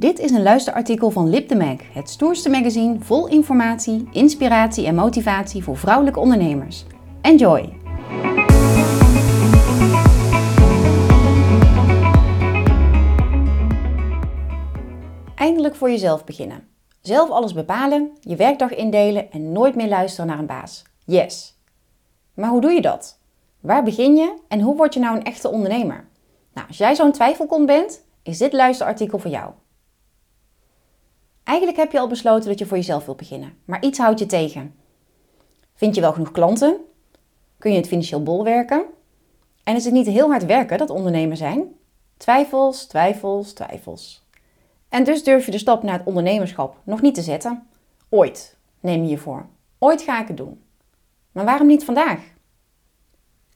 Dit is een luisterartikel van Lip de Mag, het stoerste magazine vol informatie, inspiratie en motivatie voor vrouwelijke ondernemers. Enjoy! Eindelijk voor jezelf beginnen. Zelf alles bepalen, je werkdag indelen en nooit meer luisteren naar een baas. Yes! Maar hoe doe je dat? Waar begin je en hoe word je nou een echte ondernemer? Nou, als jij zo'n twijfelkont bent, is dit luisterartikel voor jou. Eigenlijk heb je al besloten dat je voor jezelf wilt beginnen, maar iets houdt je tegen. Vind je wel genoeg klanten? Kun je het financieel bolwerken? En is het niet heel hard werken dat ondernemer zijn? Twijfels, twijfels, twijfels. En dus durf je de stap naar het ondernemerschap nog niet te zetten. Ooit, neem je je voor. Ooit ga ik het doen. Maar waarom niet vandaag?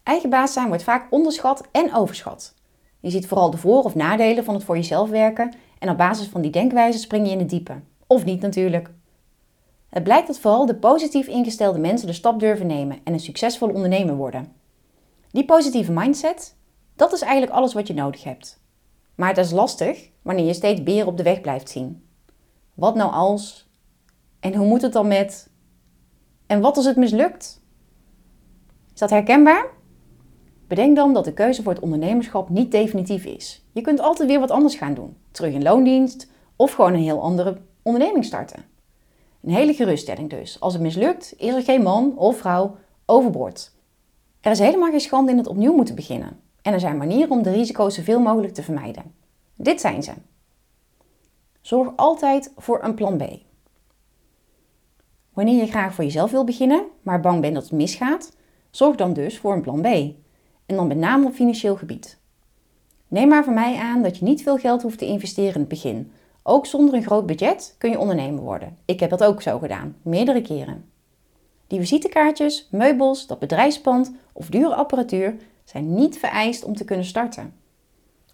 Eigen baas zijn wordt vaak onderschat en overschat. Je ziet vooral de voor- of nadelen van het voor jezelf werken en op basis van die denkwijze spring je in het diepe. Of niet natuurlijk. Het blijkt dat vooral de positief ingestelde mensen de stap durven nemen en een succesvol ondernemer worden. Die positieve mindset, dat is eigenlijk alles wat je nodig hebt. Maar het is lastig wanneer je steeds beren op de weg blijft zien. Wat nou als? En hoe moet het dan met? En wat als het mislukt? Is dat herkenbaar? Bedenk dan dat de keuze voor het ondernemerschap niet definitief is. Je kunt altijd weer wat anders gaan doen. Terug in loondienst of gewoon een heel andere onderneming starten. Een hele geruststelling dus. Als het mislukt, is er geen man of vrouw overboord. Er is helemaal geen schande in het opnieuw moeten beginnen. En er zijn manieren om de risico's zoveel mogelijk te vermijden. Dit zijn ze. Zorg altijd voor een plan B. Wanneer je graag voor jezelf wil beginnen, maar bang bent dat het misgaat, zorg dan dus voor een plan B. En dan met name op financieel gebied. Neem maar van mij aan dat je niet veel geld hoeft te investeren in het begin. Ook zonder een groot budget kun je ondernemer worden. Ik heb dat ook zo gedaan, meerdere keren. Die visitekaartjes, meubels, dat bedrijfspand of dure apparatuur zijn niet vereist om te kunnen starten.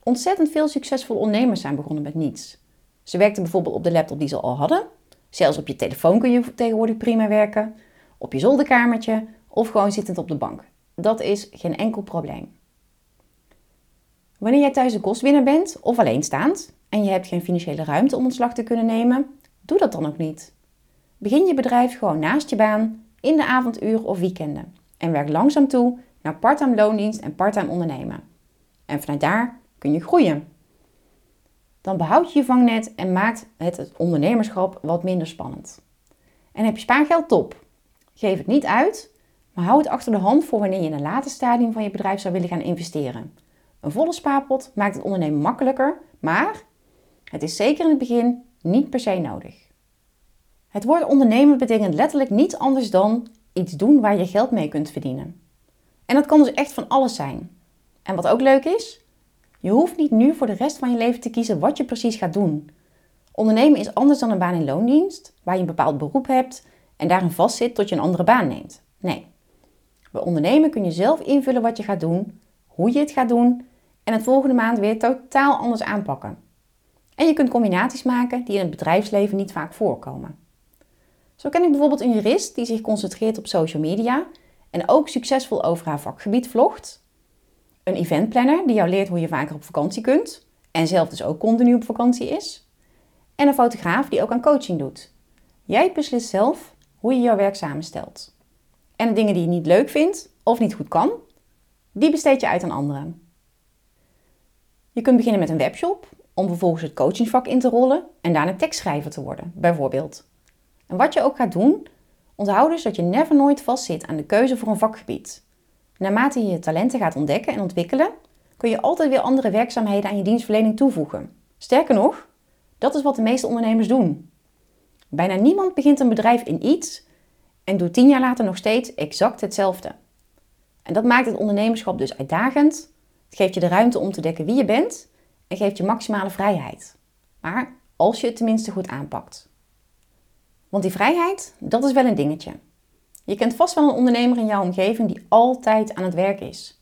Ontzettend veel succesvolle ondernemers zijn begonnen met niets. Ze werkten bijvoorbeeld op de laptop die ze al hadden. Zelfs op je telefoon kun je tegenwoordig prima werken. Op je zolderkamertje of gewoon zittend op de bank. Dat is geen enkel probleem. Wanneer jij thuis de kostwinner bent of alleenstaand en je hebt geen financiële ruimte om ontslag te kunnen nemen, doe dat dan ook niet. Begin je bedrijf gewoon naast je baan, in de avonduur of weekenden en werk langzaam toe naar parttime loondienst en parttime ondernemen. En vanuit daar kun je groeien. Dan behoud je je vangnet en maakt het ondernemerschap wat minder spannend. En heb je spaargeld top. Geef het niet uit, maar hou het achter de hand voor wanneer je in een later stadium van je bedrijf zou willen gaan investeren. Een volle spaarpot maakt het ondernemen makkelijker, maar het is zeker in het begin niet per se nodig. Het woord ondernemen betekent letterlijk niets anders dan iets doen waar je geld mee kunt verdienen. En dat kan dus echt van alles zijn. En wat ook leuk is, je hoeft niet nu voor de rest van je leven te kiezen wat je precies gaat doen. Ondernemen is anders dan een baan in loondienst, waar je een bepaald beroep hebt en daarin vastzit tot je een andere baan neemt. Nee. Bij ondernemen kun je zelf invullen wat je gaat doen, hoe je het gaat doen en het volgende maand weer totaal anders aanpakken. En je kunt combinaties maken die in het bedrijfsleven niet vaak voorkomen. Zo ken ik bijvoorbeeld een jurist die zich concentreert op social media en ook succesvol over haar vakgebied vlogt. Een eventplanner die jou leert hoe je vaker op vakantie kunt en zelf dus ook continu op vakantie is. En een fotograaf die ook aan coaching doet. Jij beslist zelf hoe je jouw werk samenstelt. En de dingen die je niet leuk vindt of niet goed kan, die besteed je uit aan anderen. Je kunt beginnen met een webshop om vervolgens het coachingsvak in te rollen en daarna tekstschrijver te worden, bijvoorbeeld. En wat je ook gaat doen, onthoud dus dat je never nooit vastzit aan de keuze voor een vakgebied. Naarmate je je talenten gaat ontdekken en ontwikkelen, kun je altijd weer andere werkzaamheden aan je dienstverlening toevoegen. Sterker nog, dat is wat de meeste ondernemers doen. Bijna niemand begint een bedrijf in iets en doet tien jaar later nog steeds exact hetzelfde. En dat maakt het ondernemerschap dus uitdagend. Het geeft je de ruimte om te dekken wie je bent en geeft je maximale vrijheid. Maar als je het tenminste goed aanpakt. Want die vrijheid, dat is wel een dingetje. Je kent vast wel een ondernemer in jouw omgeving die altijd aan het werk is.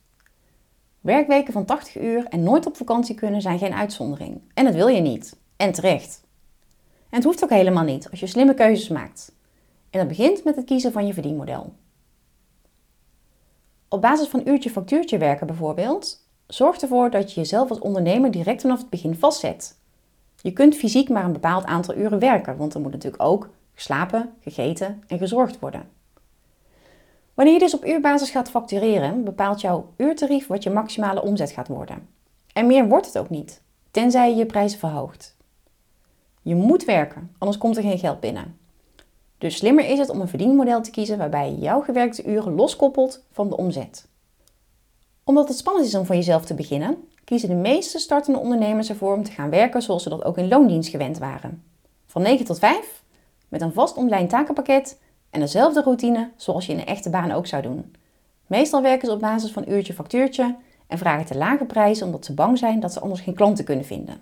Werkweken van 80 uur en nooit op vakantie kunnen zijn geen uitzondering. En dat wil je niet. En terecht. En het hoeft ook helemaal niet als je slimme keuzes maakt. En dat begint met het kiezen van je verdienmodel. Op basis van uurtje factuurtje werken bijvoorbeeld, zorg ervoor dat je jezelf als ondernemer direct vanaf het begin vastzet. Je kunt fysiek maar een bepaald aantal uren werken, want er moet natuurlijk ook geslapen, gegeten en gezorgd worden. Wanneer je dus op uurbasis gaat factureren, bepaalt jouw uurtarief wat je maximale omzet gaat worden. En meer wordt het ook niet, tenzij je je prijzen verhoogt. Je moet werken, anders komt er geen geld binnen. Dus slimmer is het om een verdienmodel te kiezen waarbij je jouw gewerkte uren loskoppelt van de omzet. Omdat het spannend is om voor jezelf te beginnen, kiezen de meeste startende ondernemers ervoor om te gaan werken zoals ze dat ook in loondienst gewend waren. Van 9 tot 5, met een vast online takenpakket en dezelfde routine zoals je in een echte baan ook zou doen. Meestal werken ze op basis van uurtje factuurtje en vragen te lage prijzen omdat ze bang zijn dat ze anders geen klanten kunnen vinden.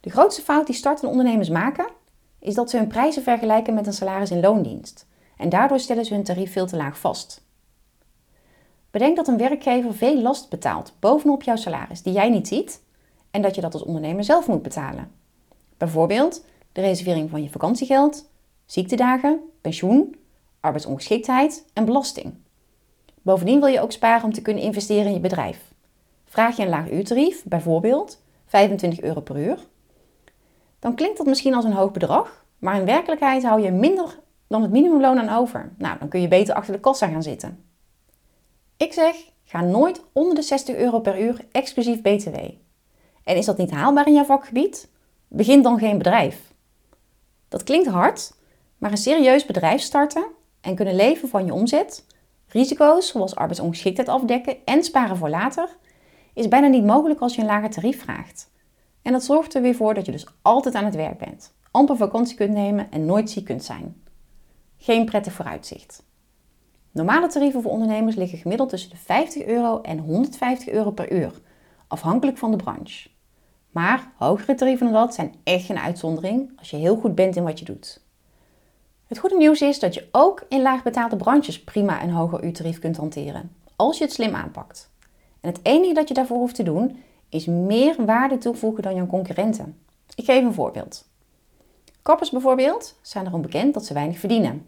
De grootste fout die startende ondernemers maken, is dat ze hun prijzen vergelijken met een salaris in loondienst. En daardoor stellen ze hun tarief veel te laag vast. Bedenk dat een werkgever veel last betaalt bovenop jouw salaris die jij niet ziet en dat je dat als ondernemer zelf moet betalen. Bijvoorbeeld de reservering van je vakantiegeld, ziektedagen, pensioen, arbeidsongeschiktheid en belasting. Bovendien wil je ook sparen om te kunnen investeren in je bedrijf. Vraag je een laag uurtarief, bijvoorbeeld 25 euro per uur, dan klinkt dat misschien als een hoog bedrag, maar in werkelijkheid hou je minder dan het minimumloon aan over. Nou, dan kun je beter achter de kassa gaan zitten. Ik zeg, ga nooit onder de 60 euro per uur exclusief BTW. En is dat niet haalbaar in jouw vakgebied? Begin dan geen bedrijf. Dat klinkt hard, maar een serieus bedrijf starten en kunnen leven van je omzet, risico's zoals arbeidsongeschiktheid afdekken en sparen voor later, is bijna niet mogelijk als je een lager tarief vraagt. En dat zorgt er weer voor dat je dus altijd aan het werk bent, amper vakantie kunt nemen en nooit ziek kunt zijn. Geen prettig vooruitzicht. Normale tarieven voor ondernemers liggen gemiddeld tussen de 50 euro en 150 euro per uur, afhankelijk van de branche. Maar hogere tarieven dan dat zijn echt geen uitzondering als je heel goed bent in wat je doet. Het goede nieuws is dat je ook in laagbetaalde branches prima een hoger uurtarief kunt hanteren, als je het slim aanpakt. En het enige dat je daarvoor hoeft te doen is meer waarde toevoegen dan jouw concurrenten. Ik geef een voorbeeld. Kappers bijvoorbeeld zijn erom bekend dat ze weinig verdienen.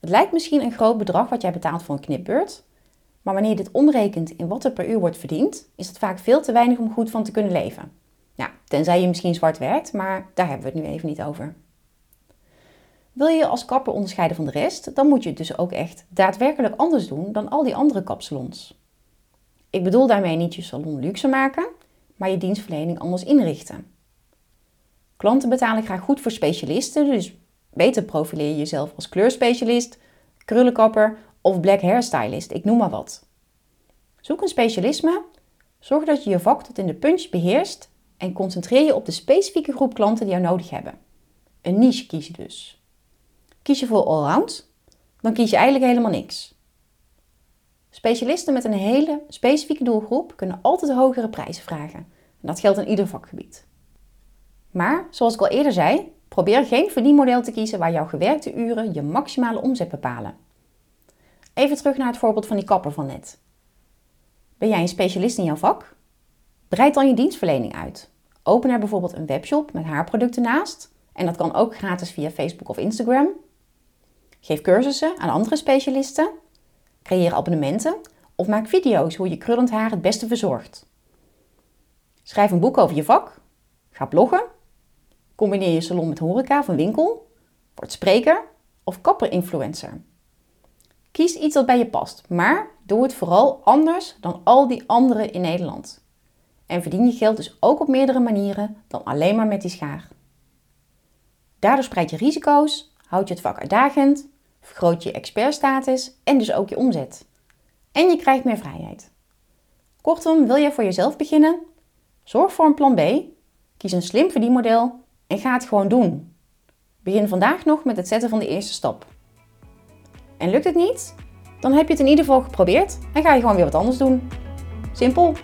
Het lijkt misschien een groot bedrag wat jij betaalt voor een knipbeurt, maar wanneer je dit omrekent in wat er per uur wordt verdiend, is dat vaak veel te weinig om goed van te kunnen leven. Ja, tenzij je misschien zwart werkt, maar daar hebben we het nu even niet over. Wil je je als kapper onderscheiden van de rest, dan moet je het dus ook echt daadwerkelijk anders doen dan al die andere kapsalons. Ik bedoel daarmee niet je salon luxe maken, maar je dienstverlening anders inrichten. Klanten betalen graag goed voor specialisten, dus beter profileer je jezelf als kleurspecialist, krullenkapper of black hairstylist, ik noem maar wat. Zoek een specialisme, zorg dat je je vak tot in de puntjes beheerst en concentreer je op de specifieke groep klanten die jou nodig hebben. Een niche kies je dus. Kies je voor allround, dan kies je eigenlijk helemaal niks. Specialisten met een hele specifieke doelgroep kunnen altijd hogere prijzen vragen. En dat geldt in ieder vakgebied. Maar, zoals ik al eerder zei, probeer geen verdienmodel te kiezen waar jouw gewerkte uren je maximale omzet bepalen. Even terug naar het voorbeeld van die kapper van net. Ben jij een specialist in jouw vak? Breid dan je dienstverlening uit. Open er bijvoorbeeld een webshop met haarproducten naast. En dat kan ook gratis via Facebook of Instagram. Geef cursussen aan andere specialisten Creëer abonnementen of maak video's hoe je krullend haar het beste verzorgt. Schrijf een boek over je vak. Ga bloggen. Combineer je salon met horeca of winkel. Word spreker of kapper-influencer. Kies iets dat bij je past, maar doe het vooral anders dan al die anderen in Nederland. En verdien je geld dus ook op meerdere manieren dan alleen maar met die schaar. Daardoor spreid je risico's, houd je het vak uitdagend vergroot je expertstatus en dus ook je omzet. En je krijgt meer vrijheid. Kortom, wil jij voor jezelf beginnen? Zorg voor een plan B, kies een slim verdienmodel en ga het gewoon doen. Begin vandaag nog met het zetten van de eerste stap. En lukt het niet? Dan heb je het in ieder geval geprobeerd en ga je gewoon weer wat anders doen. Simpel.